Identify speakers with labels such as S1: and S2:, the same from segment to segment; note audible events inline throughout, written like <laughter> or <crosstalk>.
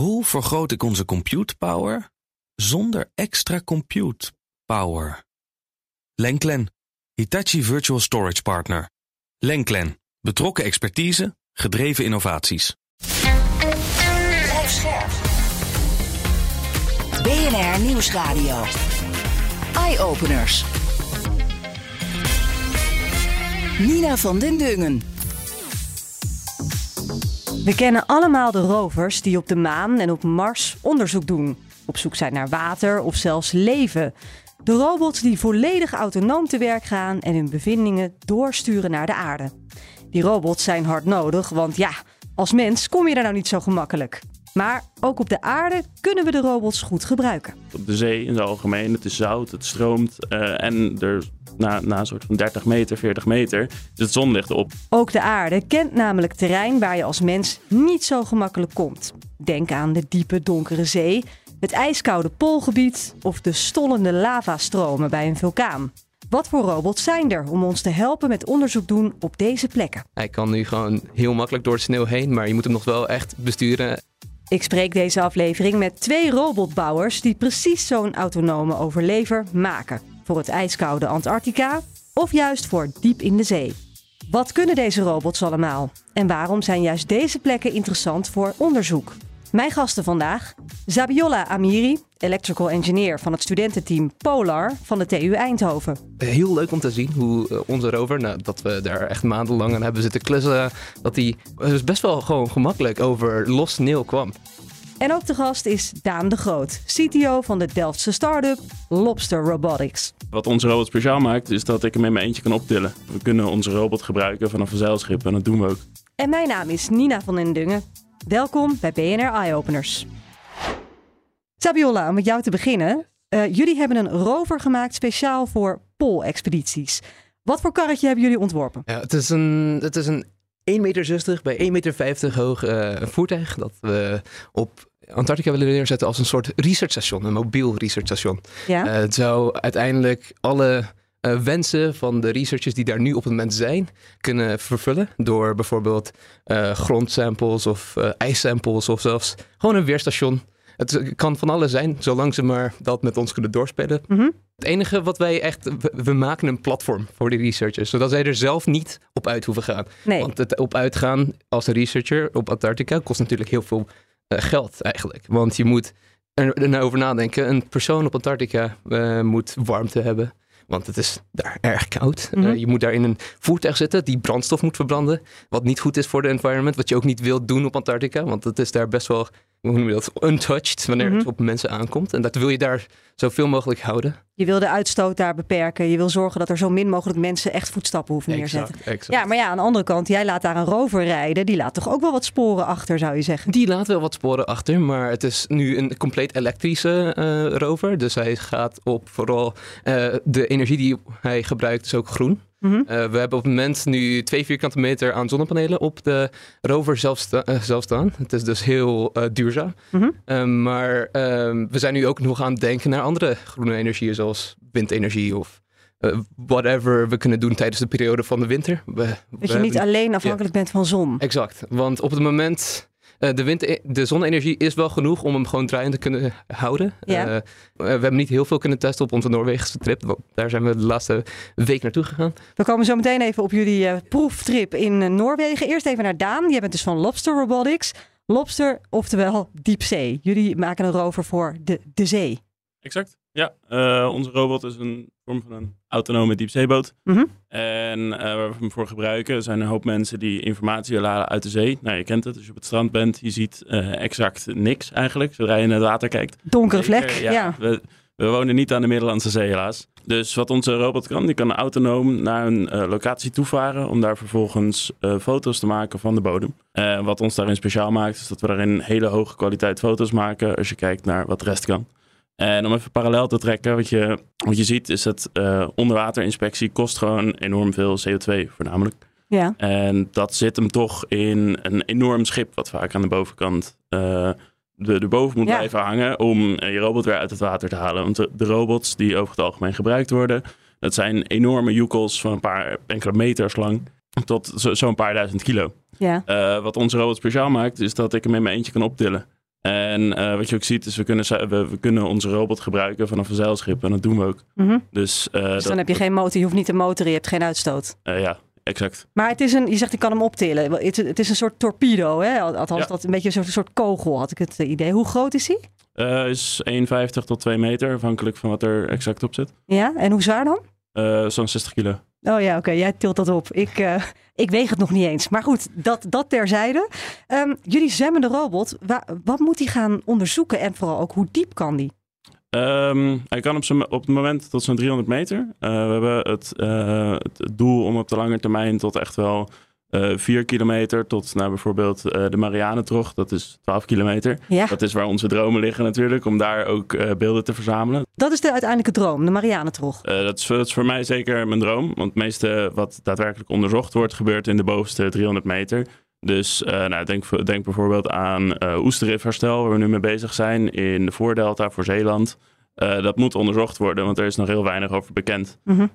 S1: Hoe vergroot ik onze compute power zonder extra compute power? Lenklen, Hitachi Virtual Storage Partner. Lenklen, betrokken expertise, gedreven innovaties.
S2: BNR Nieuwsradio. Eye-openers. Nina van den Dungen.
S3: We kennen allemaal de rovers die op de maan en op Mars onderzoek doen. Op zoek zijn naar water of zelfs leven. De robots die volledig autonoom te werk gaan en hun bevindingen doorsturen naar de aarde. Die robots zijn hard nodig, want ja, als mens kom je daar nou niet zo gemakkelijk. Maar ook op de aarde kunnen we de robots goed gebruiken.
S4: Op de zee in het algemeen, het is zout, het stroomt uh, en er na, na een soort van 30 meter, 40 meter is het zonlicht op.
S3: Ook de aarde kent namelijk terrein waar je als mens niet zo gemakkelijk komt. Denk aan de diepe donkere zee, het ijskoude poolgebied of de stollende lavastromen bij een vulkaan. Wat voor robots zijn er om ons te helpen met onderzoek doen op deze plekken?
S5: Hij kan nu gewoon heel makkelijk door de sneeuw heen, maar je moet hem nog wel echt besturen.
S3: Ik spreek deze aflevering met twee robotbouwers die precies zo'n autonome overlever maken. Voor het ijskoude Antarctica of juist voor diep in de zee. Wat kunnen deze robots allemaal? En waarom zijn juist deze plekken interessant voor onderzoek? Mijn gasten vandaag: Zabiola Amiri, electrical engineer van het studententeam Polar van de TU Eindhoven.
S5: Heel leuk om te zien hoe eh, onze rover, nou, dat we daar echt maandenlang aan hebben zitten klussen, dat hij dus best wel gewoon gemakkelijk over los sneeuw kwam.
S3: En ook de gast is Daan de Groot, CTO van de Delftse start-up Lobster Robotics.
S4: Wat onze robot speciaal maakt, is dat ik hem in mijn eentje kan optillen. We kunnen onze robot gebruiken vanaf een zeilschip en dat doen we ook.
S3: En mijn naam is Nina van den Dungen. Welkom bij BNR Eye Openers. Sabiola, om met jou te beginnen. Uh, jullie hebben een rover gemaakt speciaal voor poolexpedities. Wat voor karretje hebben jullie ontworpen?
S5: Ja, het is een, het is een 1,60 meter bij 1,50 meter hoog uh, voertuig dat we op Antarctica willen neerzetten als een soort researchstation, een mobiel researchstation. Ja? Uh, het zou uiteindelijk alle uh, wensen van de researchers die daar nu op het moment zijn, kunnen vervullen. Door bijvoorbeeld uh, grondsamples of uh, ijssamples of zelfs gewoon een weerstation. Het kan van alles zijn, zolang ze maar dat met ons kunnen doorspelen. Mm -hmm. Het enige wat wij echt, we, maken een platform voor de researchers, zodat zij er zelf niet op uit hoeven gaan. Nee. Want het op uitgaan als een researcher op Antarctica kost natuurlijk heel veel geld eigenlijk. Want je moet er, er nou over nadenken. Een persoon op Antarctica moet warmte hebben. Want het is daar erg koud. Mm -hmm. uh, je moet daar in een voertuig zitten die brandstof moet verbranden. Wat niet goed is voor de environment. Wat je ook niet wilt doen op Antarctica. Want het is daar best wel, hoe noem je dat, untouched wanneer mm -hmm. het op mensen aankomt. En dat wil je daar zoveel mogelijk houden.
S3: Je wil de uitstoot daar beperken. Je wil zorgen dat er zo min mogelijk mensen echt voetstappen hoeven neerzetten.
S5: Exact.
S3: Ja, maar ja, aan de andere kant, jij laat daar een rover rijden. Die laat toch ook wel wat sporen achter, zou je zeggen?
S5: Die laat wel wat sporen achter, maar het is nu een compleet elektrische uh, rover. Dus hij gaat op vooral uh, de energie die hij gebruikt is ook groen. Mm -hmm. uh, we hebben op het moment nu twee vierkante meter aan zonnepanelen op de rover zelf, sta uh, zelf staan. Het is dus heel uh, duurzaam. Mm -hmm. uh, maar ehm, we zijn nu ook nog aan het denken naar andere groene energieën, zoals windenergie of whatever we kunnen doen tijdens de periode van de winter. We,
S3: dat we je niet alleen afhankelijk ja. bent van zon.
S5: Exact, want op het moment uh, de, wind, de zonne-energie is wel genoeg om hem gewoon draaiend te kunnen houden. Ja. Uh, we hebben niet heel veel kunnen testen op onze Noorwegense trip. Daar zijn we de laatste week naartoe gegaan.
S3: We komen zo meteen even op jullie uh, proeftrip in Noorwegen. Eerst even naar Daan. Jij bent dus van Lobster Robotics. Lobster, oftewel diepzee. Jullie maken een rover voor de, de zee.
S4: Exact. Ja, uh, onze robot is een vorm van een autonome diepzeeboot. Mm -hmm. En uh, waar we hem voor gebruiken zijn een hoop mensen die informatie willen halen uit de zee. Nou, je kent het, als je op het strand bent, je ziet uh, exact niks eigenlijk, zodra je naar het water kijkt.
S3: Donkere vlek, ja. ja.
S4: We, we, wonen niet aan de Middellandse Zee helaas. Dus wat onze robot kan, die kan autonoom naar een locatie toevaren om daar vervolgens foto's te maken van de bodem. wat ons daarin speciaal maakt, is dat we daarin hele hoge kwaliteit foto's maken als je kijkt naar wat rest kan. En om even parallel te trekken, wat je, wat je ziet is dat uh, onderwaterinspectie kost gewoon enorm veel CO2 voornamelijk. Ja. En dat zit hem toch in een enorm schip wat vaak aan de bovenkant uh, de, de boven moet ja. blijven hangen om je robot weer uit het water te halen. Want de, de robots die over het algemeen gebruikt worden, dat zijn enorme joekels van een paar enkele meters lang tot zo'n zo paar duizend kilo. Ja. Uh, wat onze robot speciaal maakt, is dat ik hem in mijn eentje kan optillen. En uh, wat je ook ziet is, we kunnen, we, we, kunnen onze robot gebruiken vanaf een zeilschip. En dat doen we ook.
S3: Mm
S4: dus, uh,
S3: dus, dan heb je geen motor, je hoeft niet te motoren, je hebt geen uitstoot.
S4: Uh, ja, exact.
S3: Maar het is een, je zegt ik kan hem optillen. Het, het is een soort torpedo, hè? Althans, ja. dat een beetje een soort, een soort kogel had ik het idee. Hoe groot is hij?
S4: Is 1,50 tot 2 meter, afhankelijk van wat er exact op zit.
S3: Ja, en hoe zwaar dan?
S4: Uh, Zo'n 60 kilo.
S3: Oh ja, oké, jij tilt dat op. Ik, uh, ik weeg het nog niet eens. Maar goed, dat, dat terzijde. Um, jullie zwemmende robot, wa wat moet hij gaan onderzoeken en vooral ook hoe diep kan die?
S4: Um, hij kan op, op het moment tot zo'n 300 meter. Uh, we hebben het, het, doel om op de lange termijn tot echt wel uh, 4 kilometer tot nou, bijvoorbeeld de Marianentrog. Dat is 12 kilometer.
S3: Ja.
S4: Dat is waar onze dromen liggen natuurlijk, om daar ook beelden te verzamelen.
S3: Dat is de uiteindelijke droom, de Marianentrog.
S4: dat, is, dat is voor mij zeker mijn droom. Want het meeste wat daadwerkelijk onderzocht wordt, gebeurt in de bovenste 300 meter. Dus uh, nou, denk, denk, bijvoorbeeld aan uh, oesterrifherstel, waar we nu mee bezig zijn in de Voordelta voor Zeeland. Uh, dat moet onderzocht worden, want er is nog heel weinig over bekend.
S3: Mm -hmm.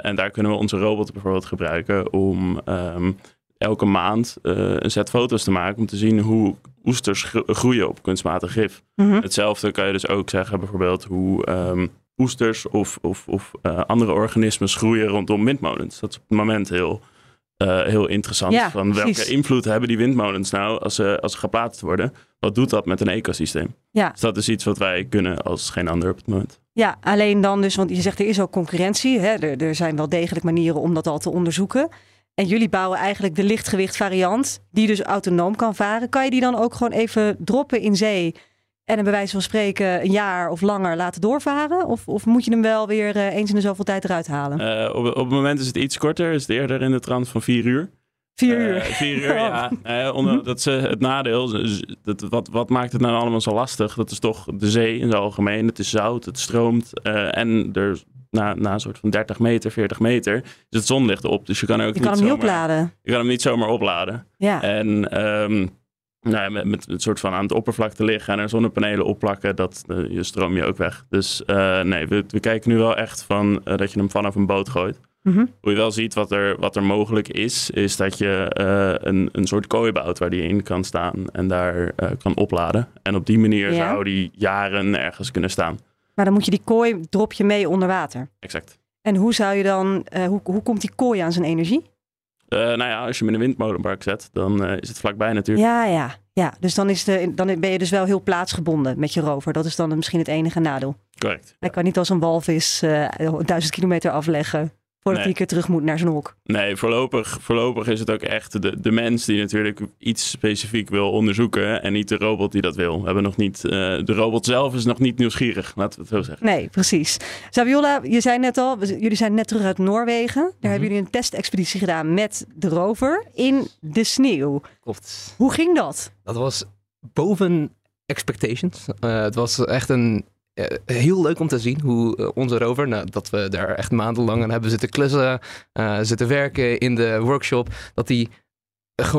S4: en daar kunnen we onze robot bijvoorbeeld gebruiken om um, elke maand een set foto's te maken om te zien hoe oesters groeien op kunstmatig gif.
S3: Mm -hmm.
S4: Hetzelfde kan je dus ook zeggen bijvoorbeeld hoe um, oesters of, of, of andere organismen groeien rondom windmolens. Dat is op het moment heel uh, heel interessant.
S3: Ja,
S4: van welke invloed hebben die windmolens nou als ze, als ze geplaatst worden? Wat doet dat met een ecosysteem?
S3: Ja.
S4: Dus dat is iets wat wij kunnen als geen ander op het moment.
S3: Ja, alleen dan dus, want je zegt er is ook concurrentie. Hè? Er, er zijn wel degelijk manieren om dat al te onderzoeken. En jullie bouwen eigenlijk de lichtgewicht variant, die dus autonoom kan varen. Kan je die dan ook gewoon even droppen in zee en hem bij wijze van spreken een jaar of langer laten doorvaren? Of, of moet je hem wel weer uh, eens in de zoveel tijd eruit halen?
S4: Uh, op, op het moment is het iets korter, is het eerder in de trant van vier uur.
S3: Vier uur?
S4: Uh, vier uur, ja. <laughs> Uh, onder, dat is het nadeel. Dat, wat, wat maakt het nou allemaal zo lastig? Dat is toch de zee in het algemeen. Het is zout, het stroomt. en er, na, na een soort van 30 meter, 40 meter, is het zonlicht op. Dus je kan ook
S3: je
S4: niet
S3: kan hem niet
S4: zomaar,
S3: opladen.
S4: Je kan hem niet zomaar opladen.
S3: Ja.
S4: En... Um, nou, ja, met, met een soort van aan het oppervlak te liggen en er zonnepanelen opplakken, dat je stroom je ook weg. Dus nee, we, we, kijken nu wel echt van dat je hem vanaf een boot gooit.
S3: Mm -hmm.
S4: Hoe je wel ziet wat er, wat er mogelijk is, is dat je een, een soort kooi bouwt waar die in kan staan en daar kan opladen. En op die manier zou die jaren ergens kunnen staan.
S3: Maar dan moet je die kooi, drop je mee onder water.
S4: Exact.
S3: En hoe zou je dan, uh, hoe, hoe komt die kooi aan zijn energie?
S4: Nou ja, als je hem in een windmolenpark zet, dan is het vlakbij natuurlijk.
S3: Ja, ja, ja. Dus dan, is de, dan ben je dus wel heel plaatsgebonden met je rover. Dat is dan misschien het enige nadeel.
S4: Correct.
S3: Hij kan niet als een walvis duizend kilometer afleggen voordat
S4: Nee.
S3: hij een keer terug moet naar zijn hok.
S4: Nee, voorlopig, voorlopig is het ook echt de, de mens die natuurlijk iets specifiek wil onderzoeken en niet de robot die dat wil. We hebben nog niet, uh, de robot zelf is nog niet nieuwsgierig, laten we het zo zeggen.
S3: Nee, precies. Saviola, je zei net al, we- jullie zijn net terug uit Noorwegen. Daar
S5: Mhm.
S3: hebben jullie een testexpeditie gedaan met de rover in de sneeuw.
S5: Klopt.
S3: Hoe ging dat?
S5: Dat was boven expectations. Eh, het was echt een eh, heel leuk om te zien hoe eh, onze rover, nou, dat we daar echt maandenlang aan hebben zitten klussen, eh, zitten werken in de workshop, dat die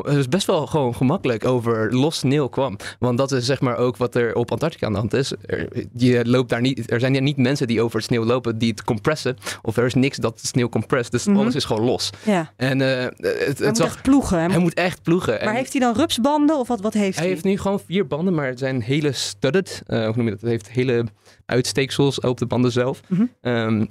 S5: dus best wel gewoon gemakkelijk over los sneeuw kwam. Want dat is zeg maar ook wat er op Antarctica aan de hand is. Er, je loopt daar niet, er zijn niet mensen die over het sneeuw lopen die het compressen. Of er is niks dat sneeuw comprest. Dus
S3: Mhm.
S5: alles is gewoon los.
S3: Ja,
S5: En eh, het,
S3: hij
S5: het
S3: moet
S5: zag,
S3: echt ploegen. Hij
S5: hij
S3: moet-
S5: moet echt ploegen.
S3: maar
S5: En-
S3: heeft hij dan rupsbanden of wat, wat heeft hij?
S5: hij heeft nu gewoon vier banden, maar het zijn hele studded. eh, hoe noem je dat? Het heeft hele uitsteeksels op de banden zelf.
S3: Mhm.
S5: Ehm,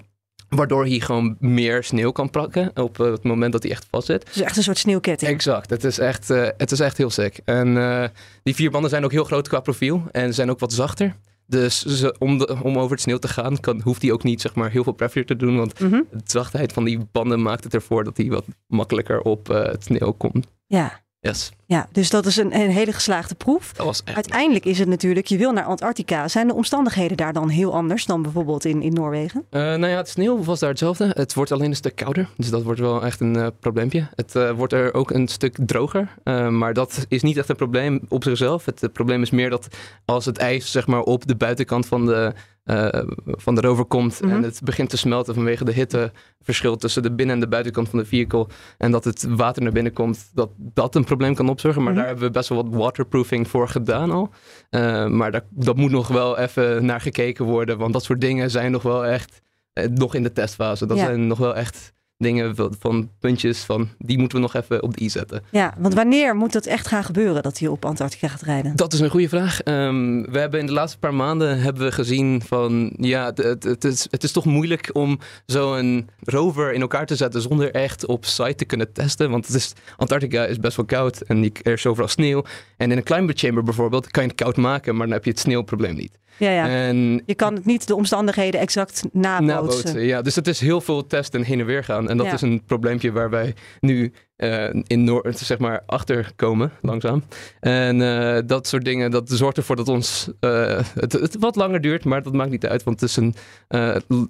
S5: waardoor hij gewoon meer sneeuw kan plakken op eh, het moment dat hij echt vast zit.
S3: Dus echt een soort sneeuwketting.
S5: Exact, het is echt, eh, het is echt heel sick. En eh, die vier banden zijn ook heel groot qua profiel en zijn ook wat zachter. Dus ze, om, de, om over het sneeuw te gaan, kan, hoeft hij ook niet zeg maar, heel veel pressure te doen. Want
S3: Mhm.
S5: de zachtheid van die banden maakt het ervoor dat hij wat makkelijker op het sneeuw komt.
S3: Ja,
S5: Yes,
S3: ja, dus dat is een, een hele geslaagde proef.
S5: dat was echt...
S3: Uiteindelijk is het natuurlijk, je wil naar Antarctica. Zijn de omstandigheden daar dan heel anders dan bijvoorbeeld in, in Noorwegen?
S5: Eh, nou ja, het sneeuw was daar hetzelfde. Het wordt alleen een stuk kouder. Dus dat wordt wel echt een eh, probleempje. Het eh, wordt er ook een stuk droger. Maar dat is niet echt een probleem op zichzelf. Het, eh, probleem is meer dat als het ijs zeg maar, op de buitenkant van de, eh, van de rover komt...
S3: Mhm.
S5: en het begint te smelten vanwege de hitteverschil tussen de binnen- en de buitenkant van de vehicle... en dat het water naar binnen komt, dat dat een probleem kan opzorgen. Maar
S3: Mhm.
S5: daar hebben we best wel wat waterproofing voor gedaan al. Eh, maar daar, dat moet nog wel even naar gekeken worden. Want dat soort dingen zijn nog wel echt eh, nog in de testfase. Dat
S3: Ja.
S5: zijn nog wel echt dingen van puntjes van die moeten we nog even op de i zetten.
S3: Ja, want wanneer moet dat echt gaan gebeuren dat hij op Antarctica gaat rijden?
S5: Dat is een goede vraag. Ehm, we hebben in de laatste paar maanden hebben we gezien van ja, het, het, is, het is toch moeilijk om zo'n rover in elkaar te zetten zonder echt op site te kunnen testen. Want het is, Antarctica is best wel koud en er is overal sneeuw. En in een climate chamber bijvoorbeeld kan je het koud maken, maar dan heb je het sneeuwprobleem niet.
S3: Ja, ja. En je kan het niet de omstandigheden exact nabootsen.
S5: ja, dus het is heel veel testen heen en weer gaan. En dat is een probleempje waar wij nu uh, in Noord, zeg maar, achterkomen, langzaam. En uh, dat soort dingen, dat zorgt ervoor dat ons uh, het, het, wat langer duurt, maar dat maakt niet uit, want het is een,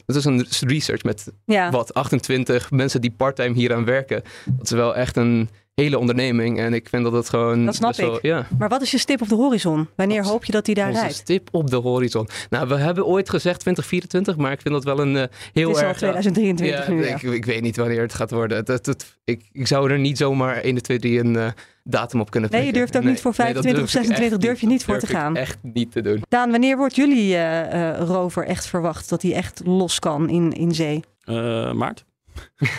S5: het is een research met ja. wat 28 mensen die parttime hier aan werken. Dat is wel echt een hele onderneming. En ik vind dat het gewoon.
S3: Dat snap ik. ja. Maar wat is je stip op de horizon? Wanneer hoop je dat hij daar rijdt?
S5: stip op de horizon. Nou, we hebben ooit gezegd 2024, maar ik vind dat wel een heel
S3: het is
S5: erg.
S3: 2023
S5: ja, nu. Ik, ik, weet niet wanneer het gaat worden. Het, het, ik, ik zou er niet zomaar 1, 2, 3 een uh, datum op kunnen
S3: Nee, je durft ook niet voor 25 of 26 durf je niet voor te gaan.
S5: echt niet te doen.
S3: Daan, wanneer wordt jullie uh, rover echt verwacht dat hij echt los kan in, in zee?
S4: maart.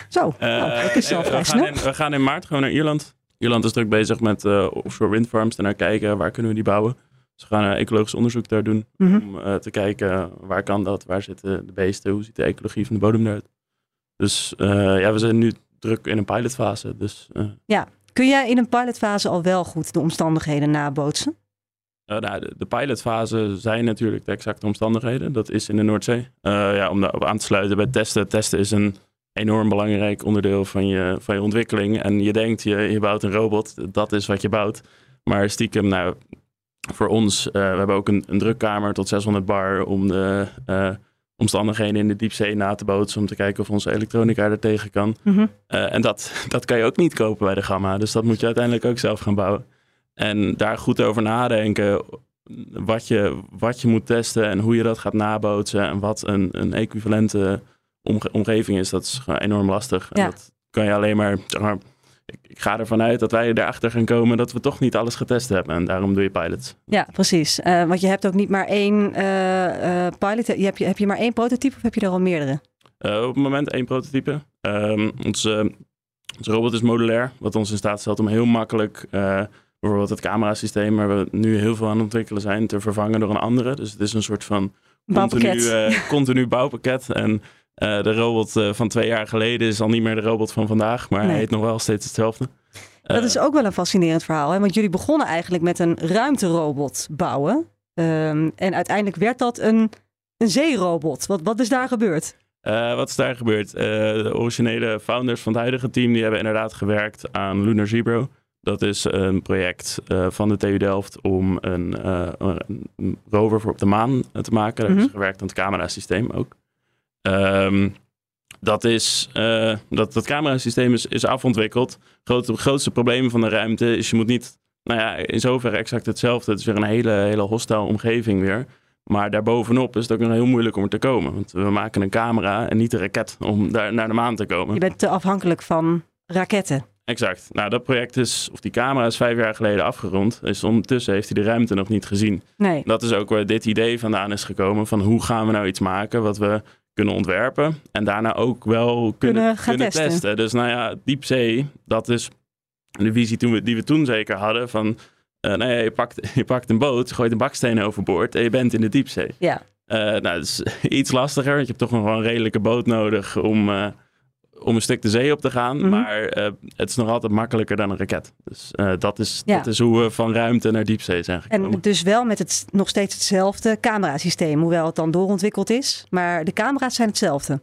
S3: Zo, nou, dat is zelf we,
S4: gaan in, we gaan in maart gewoon naar Ierland. Ierland is druk bezig met uh, offshore windfarms. En naar kijken waar kunnen we die bouwen. Ze gaan uh, ecologisch onderzoek daar doen. Mhm. Om uh, te kijken waar kan dat, waar zitten de beesten, hoe ziet de ecologie van de bodem eruit. Dus ja, we zijn nu druk in een pilotfase. Dus,
S3: ja, kun jij in een pilotfase al wel goed de omstandigheden nabootsen?
S4: nou, de, de, pilotfase zijn natuurlijk de exacte omstandigheden. Dat is in de Noordzee. ja, om daarop aan te sluiten bij testen. Testen is een enorm belangrijk onderdeel van je, van je ontwikkeling. En je denkt, je, je bouwt een robot, dat is wat je bouwt. Maar stiekem, nou, voor ons, we hebben ook een, een drukkamer tot 600 bar om de omstandigheden in de diepzee na te bootsen. Om te kijken of onze elektronica er tegen kan. Mm -hmm. uh, en dat, dat kan je ook niet kopen bij de Gamma. Dus dat moet je uiteindelijk ook zelf gaan bouwen. En daar goed over nadenken wat je, wat je moet testen en hoe je dat gaat nabootsen. En wat een, een equivalente omgeving is, dat is gewoon enorm lastig. En dat kan je alleen maar, zeg maar ik, ik, ga ervan uit dat wij erachter gaan komen dat we toch niet alles getest hebben. En daarom doe je pilots.
S3: Ja, precies. Uh, want je hebt ook niet maar één uh, uh, pilot. Je hebt, je, heb je maar één prototype of heb je er al meerdere?
S4: op het moment één prototype. Um, onze, onze robot is modulair, wat ons in staat stelt om heel makkelijk bijvoorbeeld het camerasysteem, waar we nu heel veel aan het ontwikkelen zijn, te vervangen door een andere. Dus het is een soort van continu, <laughs> continu bouwpakket. En uh, de robot uh, van twee jaar geleden is al niet meer de robot van vandaag, maar nee. hij heet nog wel steeds hetzelfde.
S3: Dat is ook wel een fascinerend verhaal, hè? want jullie begonnen eigenlijk met een ruimterobot bouwen. Um, en uiteindelijk werd dat een, een zeerobot. Wat, wat is daar gebeurd?
S4: Wat is daar gebeurd? de originele founders van het huidige team die hebben inderdaad gewerkt aan Lunar Zebro. Dat is een project van de TU Delft om een, een, rover voor op de maan te maken. Daar mm -hmm. hebben ze gewerkt aan het camerasysteem ook. Um, dat, is, uh, dat, dat camerasysteem is, is afontwikkeld. Het grootste probleem van de ruimte is je moet niet, nou ja, in zoverre exact hetzelfde. Het is weer een hele, hele hostile omgeving weer. Maar daarbovenop is het ook nog heel moeilijk om er te komen. Want we maken een camera en niet een raket om daar naar de maan te komen.
S3: Je bent te afhankelijk van raketten.
S4: Exact. Nou, dat project is, of die camera is vijf jaar geleden afgerond. Dus ondertussen heeft hij de ruimte nog niet gezien.
S3: Nee.
S4: Dat is ook waar dit idee vandaan is gekomen. Van hoe gaan we nou iets maken wat we kunnen ontwerpen. En daarna ook wel kunnen, kunnen, testen. Dus nou ja, diepzee, dat is de visie toen we, die we toen zeker hadden. Van, uh, nou ja, je pakt, <laughs> je pakt een boot, gooit een baksteen overboord en je bent in de diepzee.
S3: Ja.
S4: Uh, nou, dat is <laughs> iets lastiger, want je hebt toch nog wel een redelijke boot nodig om, uh, om een stuk de zee op te gaan. Mm -hmm. Maar uh, het is nog altijd makkelijker dan een raket. Dus uh, dat, is, ja. dat is hoe we van ruimte naar diepzee zijn gekomen.
S3: En dus wel met het, nog steeds hetzelfde camerasysteem, hoewel het dan doorontwikkeld is. Maar de camera's zijn hetzelfde.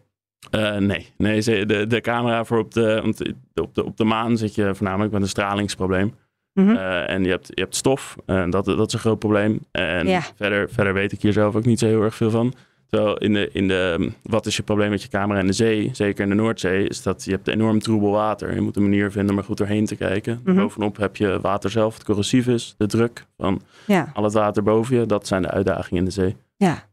S4: Uh, nee, nee de, de camera voor op de, op, de, op de maan zit je voornamelijk met een stralingsprobleem. Mm -hmm. uh, en je hebt, je hebt stof, en dat, dat is een groot probleem. En ja. verder, verder weet ik hier zelf ook niet zo heel erg veel van. Terwijl in de, in de, wat is je probleem met je camera in de zee, zeker in de Noordzee, is dat je hebt enorm troebel water. Je moet een manier vinden om er goed doorheen te kijken. Mm -hmm. Bovenop heb je water zelf, het corrosief is, de druk van ja. al het water boven je. Dat zijn de uitdagingen in de zee.
S3: Ja.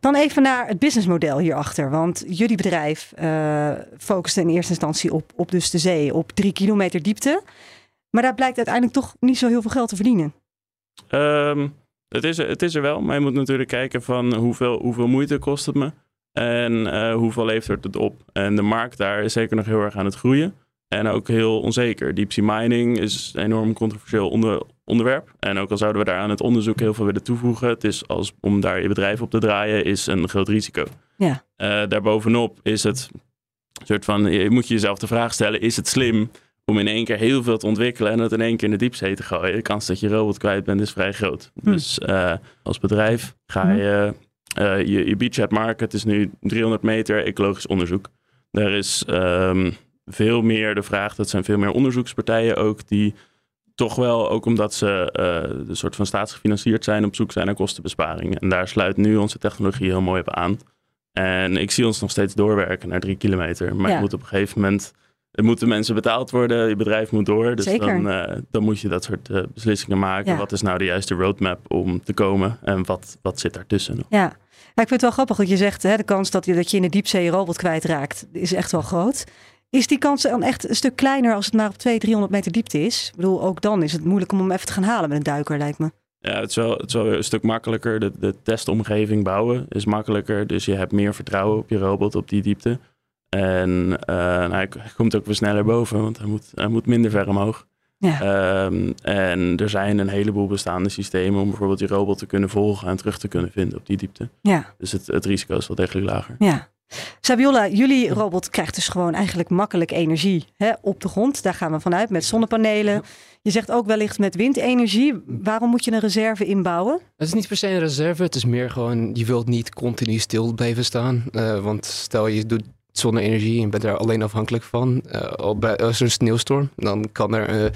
S3: Dan even naar het businessmodel hierachter. Want jullie bedrijf uh, focuste in eerste instantie op, op dus de zee, op drie kilometer diepte. Maar daar blijkt uiteindelijk toch niet zo heel veel geld te verdienen.
S4: Um, het is, er, het is er wel, maar je moet natuurlijk kijken van hoeveel, hoeveel moeite kost het me. En hoeveel levert het op? En de markt daar is zeker nog heel erg aan het groeien. En ook heel onzeker. Deep sea mining is een enorm controversieel onder, onderwerp. En ook al zouden we daar aan het onderzoek heel veel willen toevoegen, het is als om daar je bedrijf op te draaien, is een groot risico.
S3: Ja.
S4: Uh, daarbovenop is het soort van, je moet je jezelf de vraag stellen, is het slim om in één keer heel veel te ontwikkelen en het in één keer in de diepzee te gooien? De kans dat je robot kwijt bent is vrij groot. Hm. Dus uh, als bedrijf ga hm. je, uh, je, je beachhead market is nu 300 meter ecologisch onderzoek. Er is um, veel meer de vraag, dat zijn veel meer onderzoekspartijen ook, die toch wel, ook omdat ze uh, de soort van staatsgefinancierd zijn, op zoek zijn naar kostenbesparingen. En daar sluit nu onze technologie heel mooi op aan. En ik zie ons nog steeds doorwerken naar drie kilometer. Maar ja. je moet op een gegeven moment er moeten mensen betaald worden, je bedrijf moet door. Dus Dan, uh, dan moet je dat soort uh, beslissingen maken. Ja. Wat is nou de juiste roadmap om te komen en wat, wat zit daartussen?
S3: Ja. ja, ik vind het wel grappig dat je zegt, hè, de kans dat je, dat je in de diepzee je robot kwijtraakt, is echt wel groot. Is die kans dan echt een stuk kleiner als het maar op 200, 300 meter diepte is? Ik bedoel, ook dan is het moeilijk om hem even te gaan halen met een duiker, lijkt me.
S4: Ja, het is wel, het is wel een stuk makkelijker. De, de testomgeving bouwen is makkelijker. Dus je hebt meer vertrouwen op je robot op die diepte. En uh, nou, hij komt ook weer sneller boven, want hij moet, hij moet minder ver omhoog. Ja. Um, en er zijn een heleboel bestaande systemen om bijvoorbeeld die robot te kunnen volgen en terug te kunnen vinden op die diepte.
S3: Ja.
S4: Dus het, het risico is wel degelijk lager.
S3: Ja. Sabiola, jullie robot krijgt dus gewoon eigenlijk makkelijk energie hè, op de grond. Daar gaan we vanuit met zonnepanelen. Je zegt ook wellicht met windenergie. Waarom moet je een reserve inbouwen?
S5: Het is niet per se een reserve. Het is meer gewoon, je wilt niet continu stil blijven staan. Uh, want stel je doet zonne-energie en bent daar alleen afhankelijk van. Uh, als er een sneeuwstorm, dan kan er uh,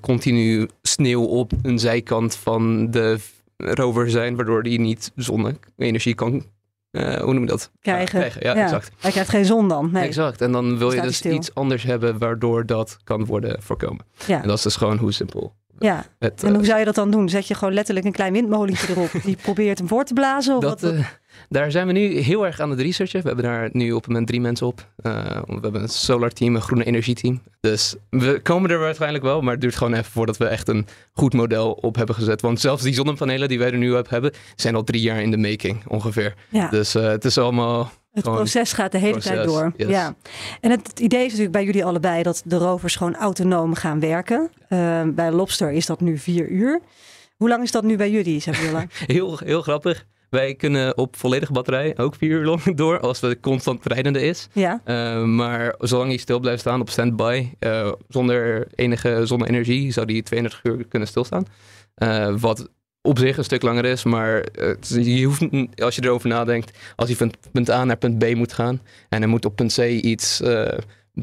S5: continu sneeuw op een zijkant van de rover zijn, waardoor die niet zonne-energie kan uh, hoe noem je dat?
S3: Krijgen.
S5: krijgen. Ja, exact.
S3: Hij krijgt geen zon dan. Nee.
S5: Exact. En dan wil je dus iets anders hebben waardoor dat kan worden voorkomen. Ja. En dat is dus gewoon hoe simpel.
S3: Ja. Het, en hoe zou je dat dan doen? Zet je gewoon letterlijk een klein windmolentje erop die probeert hem voor te blazen? Of
S5: dat,
S3: wat?
S5: Uh, daar zijn we nu heel erg aan het researchen. We hebben daar nu op het moment drie mensen op. Uh, we hebben een solar team, een groene energie team. Dus we komen er waarschijnlijk wel, maar het duurt gewoon even voordat we echt een goed model op hebben gezet. Want zelfs die zonnepanelen die wij er nu op hebben, zijn al drie jaar in de making ongeveer. Ja. Dus uh, het is allemaal
S3: het proces gaat de hele proces, tijd door. Yes. Ja. En het, het, idee is natuurlijk bij jullie allebei dat de rovers gewoon autonoom gaan werken. Uh, bij Lobster is dat nu vier uur. Hoe lang is dat nu bij jullie, Sabiola? <laughs>
S5: heel, heel grappig. Wij kunnen op volledige batterij ook vier uur lang door als het constant rijdende is.
S3: Ja.
S5: Uh, maar zolang hij stil blijft staan op standby, uh, zonder enige zonne-energie, zou die 32 uur kunnen stilstaan. Uh, wat op zich een stuk langer is, maar je hoeft, als je erover nadenkt, als hij van punt A naar punt B moet gaan en hij moet op punt C iets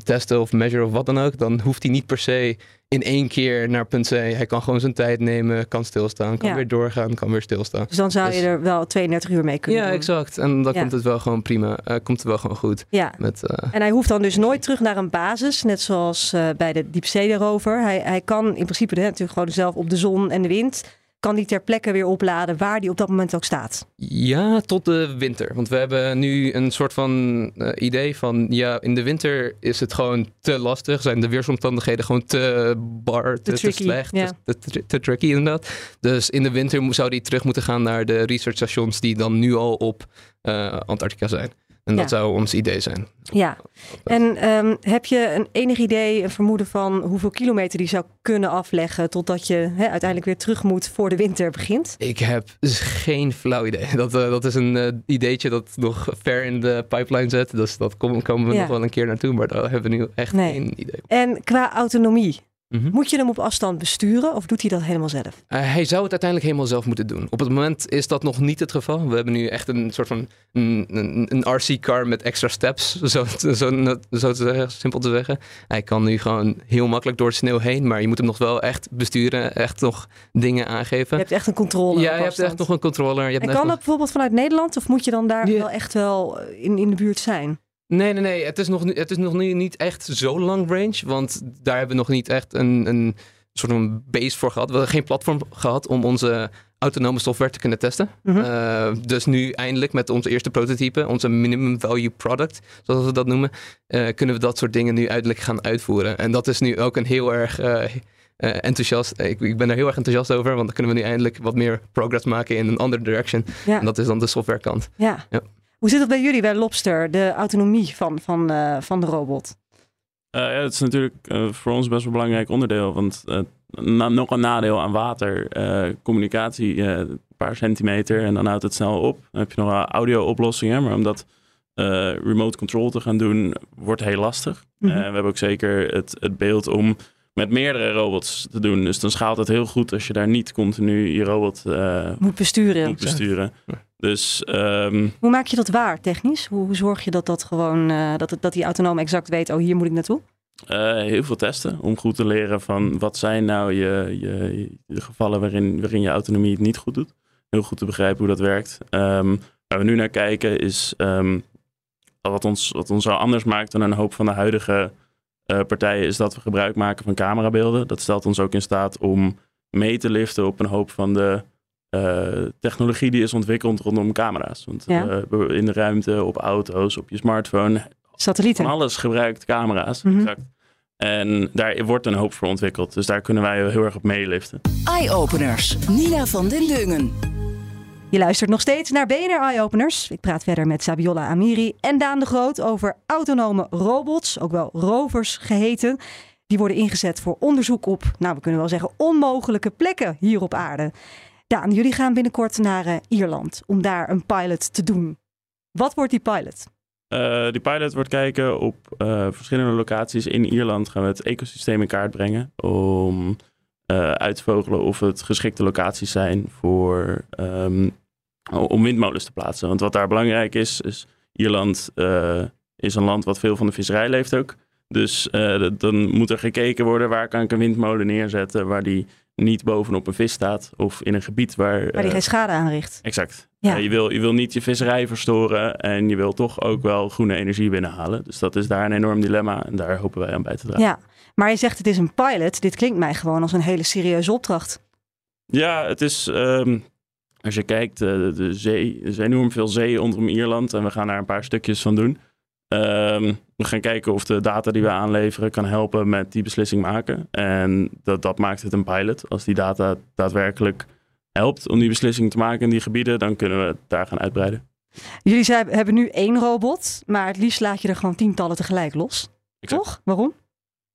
S5: testen of measure of wat dan ook, dan hoeft hij niet per se in één keer naar punt C. Hij kan gewoon zijn tijd nemen, kan stilstaan, kan weer doorgaan, kan weer stilstaan.
S3: Dus dan zou je dus- er wel 32 uur mee kunnen
S5: ja,
S3: doen.
S5: exact. En dan komt het wel gewoon prima. Uh, komt het wel gewoon goed.
S3: Ja.
S5: Met, uh...
S3: En hij hoeft dan dus nooit terug naar een basis, net zoals uh, bij de diepzee rover. Hij, hij kan in principe natuurlijk gewoon zelf op de zon en de wind kan die ter plekke weer opladen waar die op dat moment ook staat?
S5: Ja, tot de winter. Want we hebben nu een soort van uh, idee van ja, in de winter is het gewoon te lastig. Zijn de weersomstandigheden gewoon te bar, te, te, te slecht, ja. te, tricky inderdaad. Dus in de winter zou die terug moeten gaan naar de researchstations die dan nu al op uh, Antarctica zijn. En dat zou ons idee zijn.
S3: Ja, en um, heb je een enig idee, een vermoeden van hoeveel kilometer die zou kunnen afleggen totdat je uiteindelijk weer terug moet voor de winter begint?
S5: Ik heb geen flauw idee. Dat, uh, dat is een uh, ideetje dat nog ver in de pipeline zit. Dus dat kom, komen we ja. nog wel een keer naartoe, maar daar hebben we nu echt nee. geen idee.
S3: En qua autonomie, Mm -hmm. Moet je hem op afstand besturen of doet hij dat helemaal zelf?
S5: Uh, hij zou het uiteindelijk helemaal zelf moeten doen. Op het moment is dat nog niet het geval. We hebben nu echt een soort van een, een, een RC-car met extra steps, <laughs> zo, zo, zo te zeggen, simpel te zeggen. Hij kan nu gewoon heel makkelijk door het sneeuw heen, maar je moet hem nog wel echt besturen, echt nog dingen aangeven.
S3: Je hebt echt een controller.
S5: Ja, je hebt echt nog een controller. Je hebt
S3: en kan dat bijvoorbeeld vanuit Nederland of moet je dan daar ja. wel echt wel in, in de buurt zijn?
S5: Nee, nee, nee. Het is nog, het is nog niet echt zo lang range. Want daar hebben we nog niet echt een, een soort van base voor gehad. We hebben geen platform gehad om onze autonome software te kunnen testen. Mm -hmm. uh, dus nu eindelijk met onze eerste prototype, onze minimum value product, zoals we dat noemen, uh, kunnen we dat soort dingen nu eindelijk gaan uitvoeren. En dat is nu ook een heel erg uh, enthousiast. Ik, ik, ben er heel erg enthousiast over, want dan kunnen we nu eindelijk wat meer progress maken in een andere direction. Ja. En dat is dan de softwarekant.
S3: Ja. ja. Hoe zit het bij jullie, bij Lobster, de autonomie van, van, van de robot?
S4: ja, het is natuurlijk voor ons best wel een belangrijk onderdeel. Want nog een nadeel aan water, communicatie, een paar centimeter en dan houdt het snel op. Dan heb je nog audio-oplossingen, maar omdat uh, remote control te gaan doen, wordt heel lastig. Mm we hebben ook zeker het, het beeld om met meerdere robots te doen. Dus dan schaalt het heel goed als je daar niet continu je robot uh,
S3: moet besturen.
S4: Moet besturen. Dus, um,
S3: hoe maak je dat waar technisch? Hoe, zorg je dat dat gewoon uh, dat, dat die autonoom exact weet, oh hier moet ik naartoe?
S4: heel veel testen om goed te leren van wat zijn nou je, je, gevallen waarin, waarin je autonomie het niet goed doet. Heel goed te begrijpen hoe dat werkt. Um, waar we nu naar kijken is um, wat ons, wat ons zo anders maakt dan een hoop van de huidige uh, partijen, is dat we gebruik maken van camerabeelden. Dat stelt ons ook in staat om mee te liften op een hoop van de technologie die is ontwikkeld rondom camera's. Want ja. uh, in de ruimte, op auto's, op je smartphone.
S3: Satellieten.
S4: Van alles gebruikt camera's. Mm -hmm. Exact. En daar wordt een hoop voor ontwikkeld. Dus daar kunnen wij heel erg op meeliften.
S2: Eye-openers. Nina van den Dungen.
S3: Je luistert nog steeds naar BNR Eye Openers. Ik praat verder met Sabiola Amiri en Daan de Groot over autonome robots, ook wel rovers geheten. Die worden ingezet voor onderzoek op, nou we kunnen wel zeggen, onmogelijke plekken hier op aarde. Daan, jullie gaan binnenkort naar uh, Ierland om daar een pilot te doen. Wat wordt die pilot?
S4: Uh, die pilot wordt kijken op uh, verschillende locaties in Ierland. Gaan we het ecosysteem in kaart brengen om uit te vogelen of het geschikte locaties zijn voor um, om windmolens te plaatsen. Want wat daar belangrijk is, is Ierland is een land wat veel van de visserij leeft ook. Dus uh, dan moet er gekeken worden waar kan ik een windmolen neerzetten waar die niet bovenop een vis staat of in een gebied waar...
S3: Waar die uh, geen schade aanricht.
S4: Exact. Ja. je, wil, je wil niet je visserij verstoren en je wil toch ook wel groene energie binnenhalen. Dus dat is daar een enorm dilemma en daar hopen wij aan bij te dragen.
S3: Ja, maar je zegt het is een pilot. Dit klinkt mij gewoon als een hele serieuze opdracht.
S4: Ja, het is... Um, als je kijkt, de zee, er is enorm veel zee rondom Ierland en we gaan daar een paar stukjes van doen. Um, we gaan kijken of de data die we aanleveren kan helpen met die beslissing maken. En dat, dat maakt het een pilot. Als die data daadwerkelijk helpt om die beslissing te maken in die gebieden, dan kunnen we het daar gaan uitbreiden.
S3: Jullie zijn, hebben nu één robot, maar het liefst laat je er gewoon tientallen tegelijk los. Exact. Toch? Waarom?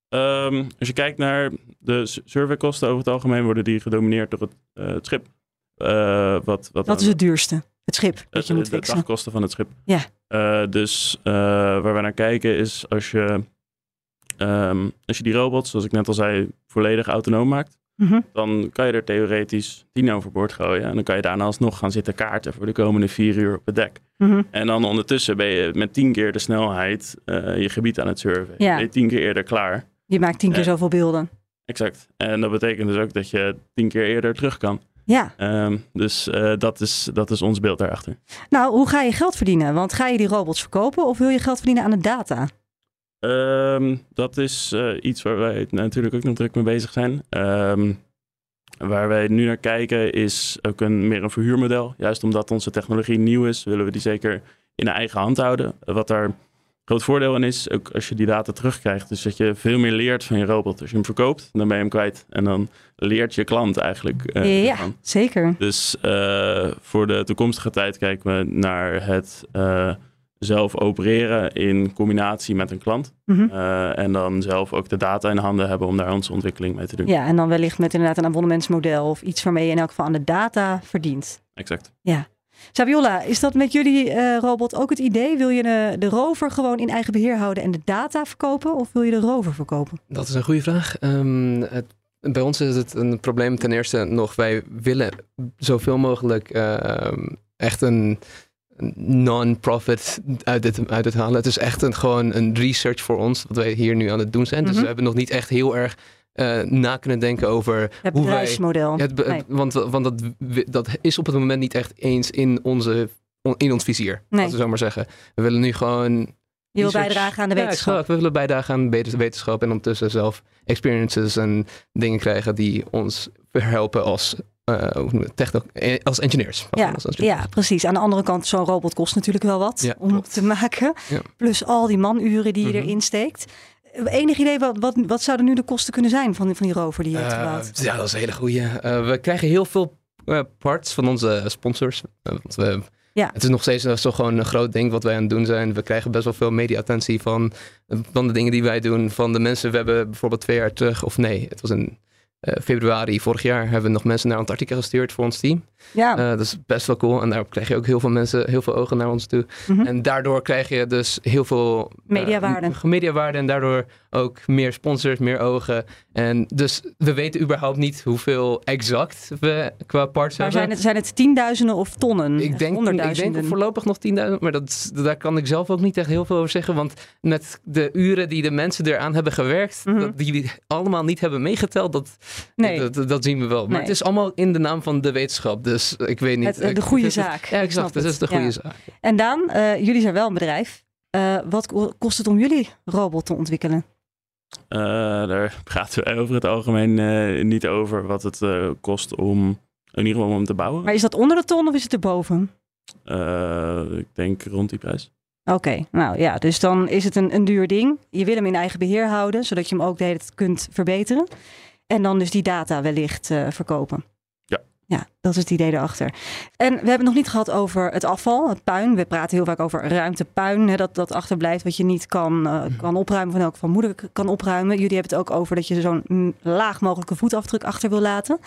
S4: Um, als je kijkt naar de surveykosten over het algemeen, worden die gedomineerd door het, uh, het schip.
S3: Uh, wat, wat, wat is het duurste? Het schip dat je moet
S4: de
S3: fixen.
S4: De dagkosten van het schip.
S3: Ja.
S4: Uh, dus uh, waar we naar kijken is als je, um, als je die robots, zoals ik net al zei, volledig autonoom maakt. Mm -hmm. Dan kan je er theoretisch tien overboord gooien. En dan kan je daarna alsnog gaan zitten kaarten voor de komende vier uur op het dek. Mm -hmm. En dan ondertussen ben je met tien keer de snelheid je gebied aan het surfen. Ja. Ben je tien keer eerder klaar.
S3: Je maakt tien keer zoveel beelden.
S4: Exact. En dat betekent dus ook dat je tien keer eerder terug kan.
S3: Ja.
S4: Um, dus uh, dat, is, dat is ons beeld daarachter.
S3: Nou, hoe ga je geld verdienen? Want ga je die robots verkopen of wil je geld verdienen aan de data?
S4: Um, dat is uh, iets waar wij natuurlijk ook nog druk mee bezig zijn. Um, waar wij nu naar kijken is ook een, meer een verhuurmodel. Juist omdat onze technologie nieuw is, willen we die zeker in de eigen hand houden. Wat daar groot voordeel in is, ook als je die data terugkrijgt, dus dat je veel meer leert van je robot. Als je hem verkoopt, dan ben je hem kwijt. En dan leert je klant eigenlijk.
S3: Uh, ja, zeker.
S4: Dus uh, voor de toekomstige tijd kijken we naar het uh, zelf opereren in combinatie met een klant. Mm -hmm. en dan zelf ook de data in handen hebben om daar onze ontwikkeling mee te doen.
S3: Ja, en dan wellicht met inderdaad een abonnementsmodel of iets waarmee je in elk geval aan de data verdient.
S4: Exact.
S3: Ja. Sabiola, is dat met jullie uh, robot ook het idee? Wil je de, de, rover gewoon in eigen beheer houden en de data verkopen? Of wil je de rover verkopen?
S5: Dat is een goede vraag. Um, het, bij ons is het een probleem ten eerste nog. Wij willen zoveel mogelijk uh, echt een non-profit uit dit, uit het halen. Het is echt een, gewoon een research voor ons, wat wij hier nu aan het doen zijn. Mm -hmm. Dus we hebben nog niet echt heel erg uh, na kunnen denken over
S3: het hoe wij... Het,
S5: nee. Want, want dat, dat is op het moment niet echt eens in, onze, in ons vizier, nee. laten we zo maar zeggen. We willen nu gewoon...
S3: Je wil bijdragen aan de wetenschap.
S5: Ja, we willen bijdragen aan de wetenschap en ondertussen zelf experiences en dingen krijgen die ons helpen als uh, techno als engineers.
S3: Ja, als ja, precies. Aan de andere kant, zo'n robot kost natuurlijk wel wat ja, om klopt. te maken. Ja. Plus al die manuren die je mm -hmm. erin steekt. Enig idee, wat, wat, wat zouden nu de kosten kunnen zijn van, van die rover die je hebt gebouwd?
S5: Uh, ja, dat is een hele goede. Uh, we krijgen heel veel uh, parts van onze sponsors. want we ja. het is nog steeds zo gewoon een groot ding wat wij aan het doen zijn. We krijgen best wel veel media-attentie van, van de dingen die wij doen. Van de mensen, we hebben bijvoorbeeld twee jaar terug, of nee, het was uh, februari vorig jaar hebben we nog mensen naar Antarctica gestuurd voor ons team. Ja. Uh, dat is best wel cool. En daar krijg je ook heel veel mensen, heel veel ogen naar ons toe. Mm -hmm. En daardoor krijg je dus heel veel
S3: uh, mediawaarde.
S5: mediawaarde en daardoor ook meer sponsors, meer ogen. En dus we weten überhaupt niet hoeveel exact we qua parts
S3: maar
S5: hebben.
S3: Zijn het, zijn het tienduizenden of tonnen?
S5: Ik denk, ik denk voorlopig nog tienduizend, maar dat, daar kan ik zelf ook niet echt heel veel over zeggen. Want met de uren die de mensen eraan hebben gewerkt, mm -hmm. dat die allemaal niet hebben meegeteld, dat, nee. dat, dat, zien we wel. Maar nee. het is allemaal in de naam van de wetenschap. Dus ik weet niet.
S3: Het, de goede zaak.
S5: Ja, exact. Dat is de goede ja. zaak.
S3: En Daan, uh, jullie zijn wel een bedrijf. Uh, wat kost het om jullie robot te ontwikkelen?
S4: Uh, daar praten we over het algemeen uh, niet over wat het uh, kost om in ieder geval om te bouwen.
S3: Maar is dat onder de ton of is het erboven?
S4: ik denk rond die prijs.
S3: Oké, okay, nou ja, dus dan is het een, een duur ding. Je wil hem in eigen beheer houden, zodat je hem ook de hele tijd kunt verbeteren. En dan dus die data wellicht verkopen. Ja, dat is het idee erachter. En we hebben het nog niet gehad over het afval, het puin. We praten heel vaak over ruimtepuin, hè, dat, dat achterblijft wat je niet kan, uh, kan opruimen, van elk van moeder kan opruimen. Jullie hebben het ook over dat je zo'n laag mogelijke voetafdruk achter wil laten.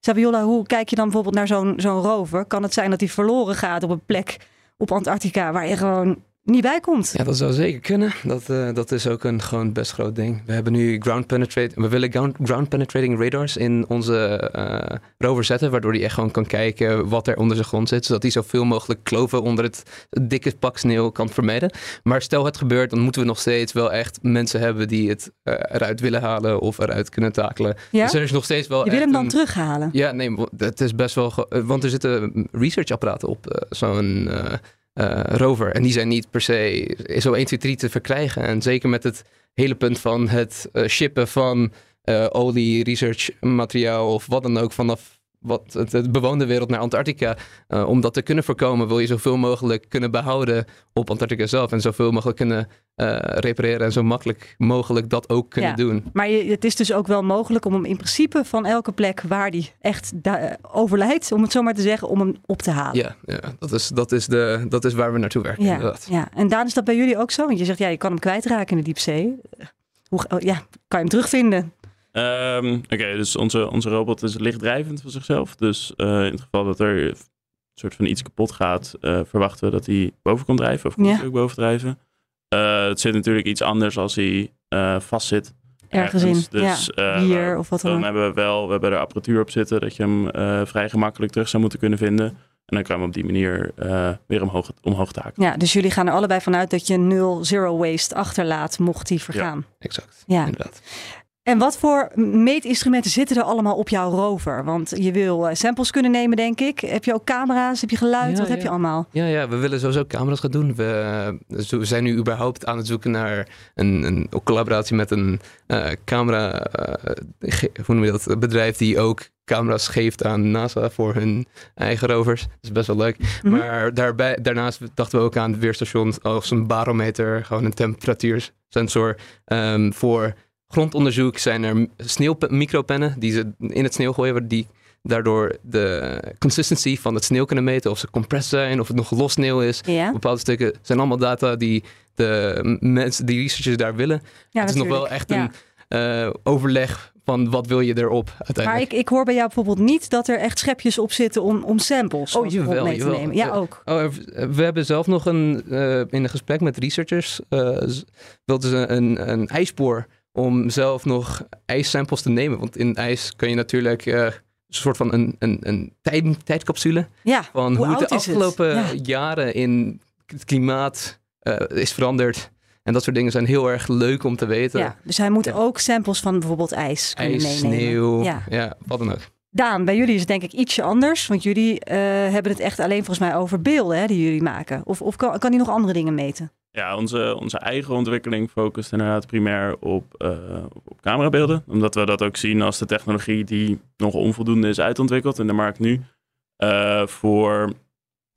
S3: Sabiola, hoe kijk je dan bijvoorbeeld naar zo'n zo'n rover? Kan het zijn dat die verloren gaat op een plek op Antarctica waar je gewoon niet bij komt.
S5: Ja, dat zou zeker kunnen. Dat, uh, dat is ook een gewoon best groot ding. We hebben nu ground penetrating, we willen ground, ground penetrating radars in onze uh, rover zetten, waardoor hij echt gewoon kan kijken wat er onder zijn grond zit, zodat hij zoveel mogelijk kloven onder het dikke pak sneeuw kan vermijden. Maar stel het gebeurt, dan moeten we nog steeds wel echt mensen hebben die het uh, eruit willen halen of eruit kunnen takelen.
S3: Ja?
S5: Dus er is nog steeds wel.
S3: Je wil hem dan een... terughalen?
S5: Ja, nee, het is best wel, want er zitten researchapparaten op zo'n uh, rover. En die zijn niet per se zo 1, 2, 3 te verkrijgen. En zeker met het hele punt van het uh, shippen van uh, olie, research materiaal of wat dan ook vanaf wat het, het bewoonde wereld naar Antarctica. Uh, om dat te kunnen voorkomen, wil je zoveel mogelijk kunnen behouden op Antarctica zelf. En zoveel mogelijk kunnen uh, repareren en zo makkelijk mogelijk dat ook kunnen
S3: ja,
S5: doen.
S3: Maar je, het is dus ook wel mogelijk om hem in principe van elke plek waar die echt overlijdt, om het zo maar te zeggen, om hem op te halen.
S5: Ja, ja dat, is, dat, is de, dat is waar we naartoe werken.
S3: Ja,
S5: inderdaad.
S3: ja. en Daan, is dat bij jullie ook zo? Want je zegt, ja, je kan hem kwijtraken in de diepzee. Hoe, ja, kan je hem terugvinden?
S4: Um, Oké, okay, dus onze, onze robot is lichtdrijvend van zichzelf. Dus uh, in het geval dat er een soort van iets kapot gaat, uh, verwachten we dat hij boven komt drijven. Of komt
S3: ja.
S4: hij ook boven drijven. Uh, het zit natuurlijk iets anders als hij vast zit.
S3: Ergens, ergens. in,
S4: dus,
S3: ja. Hier of wat dan
S4: Dan hebben we wel, we hebben er apparatuur op zitten dat je hem vrij gemakkelijk terug zou moeten kunnen vinden. En dan kan je hem op die manier weer omhoog, omhoog taken.
S3: Ja, dus jullie gaan er allebei vanuit dat je nul zero waste achterlaat mocht hij vergaan.
S5: Ja, exact.
S3: Ja.
S5: Inderdaad.
S3: En wat voor meetinstrumenten zitten er allemaal op jouw rover? Want je wil samples kunnen nemen, denk ik. Heb je ook camera's? Heb je geluid?
S5: Ja,
S3: wat
S5: ja.
S3: heb je allemaal?
S5: Ja, ja, we willen sowieso camera's gaan doen. We, we zijn nu überhaupt aan het zoeken naar een, een collaboratie met een uh, camera, uh, hoe noem je dat, bedrijf die ook camera's geeft aan NASA voor hun eigen rovers. Dat is best wel leuk. Mm -hmm. Maar daarbij, daarnaast dachten we ook aan het weerstation als een barometer, gewoon een temperatuursensor um, voor grondonderzoek zijn er sneeuwmicropennen die ze in het sneeuw gooien, die daardoor de consistency van het sneeuw kunnen meten. Of ze compressed zijn, of het nog los sneeuw is.
S3: Ja.
S5: Bepaalde stukken zijn allemaal data die de mensen, die researchers daar willen.
S3: Ja,
S5: het is
S3: natuurlijk.
S5: nog wel echt
S3: ja.
S5: een uh, overleg van wat wil je erop uiteindelijk.
S3: Maar ik, ik hoor bij jou bijvoorbeeld niet dat er echt schepjes op zitten om, om samples
S5: oh, jawel,
S3: mee
S5: jawel.
S3: te nemen. Ja, ook.
S5: Oh, we hebben zelf nog een, uh, in een gesprek met researchers, uh, wilden ze een, een ijspoor om zelf nog ijssamples te nemen. Want in ijs kun je natuurlijk uh, een soort van een, een, een tijd, tijdcapsule
S3: ja,
S5: van
S3: hoe,
S5: het de afgelopen
S3: het? Ja.
S5: jaren in het klimaat uh, is veranderd. En dat soort dingen zijn heel erg leuk om te weten.
S3: Ja, dus hij moet ook samples van bijvoorbeeld ijs kunnen
S5: ijs,
S3: meenemen.
S5: sneeuw,
S3: Ja.
S5: ja. wat dan ook.
S3: Daan, bij jullie is het denk ik ietsje anders. Want jullie uh, hebben het echt alleen volgens mij over beelden hè, die jullie maken. Of, of kan, kan hij nog andere dingen meten?
S4: Ja, onze, onze eigen ontwikkeling focust inderdaad primair op, uh, op camerabeelden. Omdat we dat ook zien als de technologie die nog onvoldoende is uitontwikkeld in de markt nu. Uh, voor,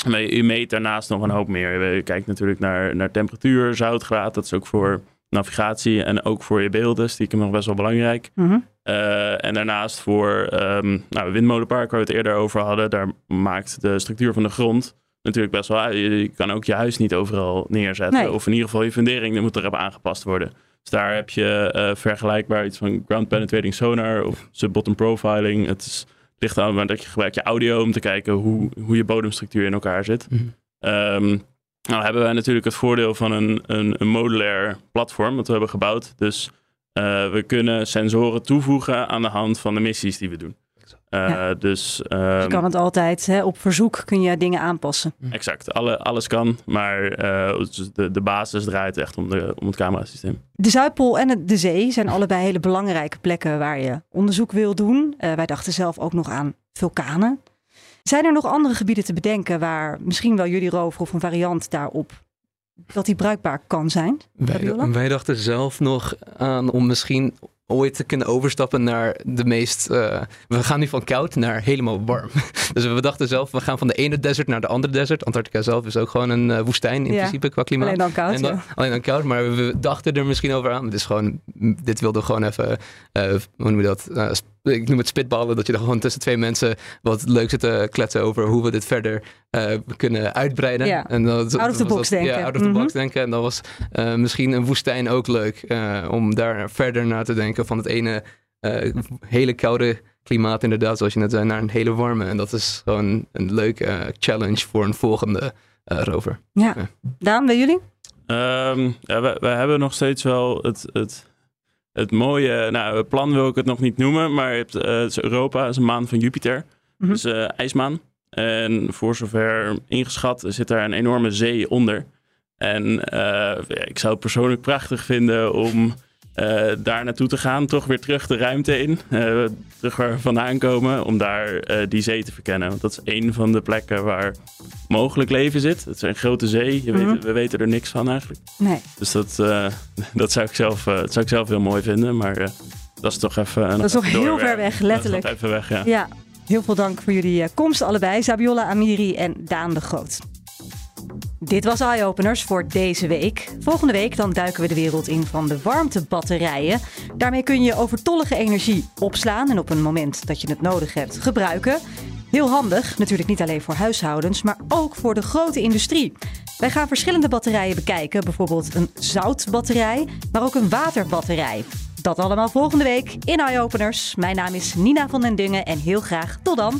S4: u meet daarnaast nog een hoop meer. Je kijkt natuurlijk naar, naar temperatuur, zoutgraad. Dat is ook voor navigatie en ook voor je beelden. Stiekem nog best wel belangrijk.
S3: Mm -hmm.
S4: uh, en daarnaast voor um, nou, windmolenpark waar we het eerder over hadden. Daar maakt de structuur van de grond natuurlijk best wel. Je kan ook je huis niet overal neerzetten. Of in ieder geval je fundering moet erop aangepast worden. Dus daar heb je uh, vergelijkbaar iets van ground penetrating sonar of sub-bottom profiling. Het is, ligt aan dat je gebruikt je audio om te kijken hoe, hoe je bodemstructuur in elkaar zit. Mm nou hebben wij natuurlijk het voordeel van een, een, een modulair platform dat we hebben gebouwd. Dus uh, we kunnen sensoren toevoegen aan de hand van de missies die we doen. Uh, dus,
S3: um, je kan het altijd, hè, op verzoek kun je dingen aanpassen.
S4: Hm. Exact, Alle, alles kan, maar uh, de, de basis draait echt om, de, om het camerasysteem.
S3: De Zuidpool en de zee zijn allebei hele belangrijke plekken waar je onderzoek wil doen. Uh, wij dachten zelf ook nog aan vulkanen. Zijn er nog andere gebieden te bedenken waar misschien wel jullie rover of een variant daarop dat die bruikbaar kan zijn?
S5: Wij, wij dachten zelf nog aan om misschien ooit te kunnen overstappen naar de meest. Uh, we gaan nu van koud naar helemaal warm. <laughs> dus we dachten zelf, we gaan van de ene desert naar de andere desert. Antarctica zelf is ook gewoon een uh, woestijn in principe qua klimaat.
S3: Alleen dan koud. Dan, ja.
S5: Alleen dan koud, maar we dachten er misschien over aan. Het is gewoon, dit wilde gewoon even, uh, hoe noem je dat? Ik noem het spitballen, dat je er gewoon tussen twee mensen wat leuk zit te kletsen over hoe we dit verder uh, kunnen uitbreiden.
S3: Ja. En dat, out of the box denken.
S5: Ja, out of the box mhm. denken. En dat was uh, misschien een woestijn ook leuk uh, om daar verder naar te denken van het ene hele koude klimaat inderdaad, zoals je net zei, naar een hele warme. En dat is gewoon een leuke challenge voor een volgende rover.
S3: Ja. Daan, bij jullie?
S4: Um, ja, we, we, hebben nog steeds wel het, het het mooie, nou, plan wil ik het nog niet noemen, maar het, uh, Europa is een maan van Jupiter. Mm Dus uh, ijsmaan. En voor zover ingeschat zit daar een enorme zee onder. En uh, ik zou het persoonlijk prachtig vinden om uh, daar naartoe te gaan, toch weer terug de ruimte in, uh, terug waar we vandaan komen, om daar uh, die zee te verkennen. Want dat is een van de plekken waar mogelijk leven zit. Het is een grote zee, Je mm -hmm. weet, we weten er niks van eigenlijk.
S3: Nee.
S4: Dus dat, <laughs> dat, zou, ik zelf, dat zou ik zelf heel mooi vinden, maar dat is toch even...
S3: dat is toch heel ver weg, letterlijk.
S4: Dat is even weg, ja.
S3: ja. Heel veel dank voor jullie komst allebei, Sabiola Amiri en Daan de Groot. Dit was Eye Openers voor deze week. Volgende week dan duiken we de wereld in van de warmtebatterijen. Daarmee kun je overtollige energie opslaan en op een moment dat je het nodig hebt gebruiken. Heel handig, natuurlijk niet alleen voor huishoudens, maar ook voor de grote industrie. Wij gaan verschillende batterijen bekijken, bijvoorbeeld een zoutbatterij, maar ook een waterbatterij. Dat allemaal volgende week in Eye Openers. Mijn naam is Nina van den Dungen en heel graag tot dan.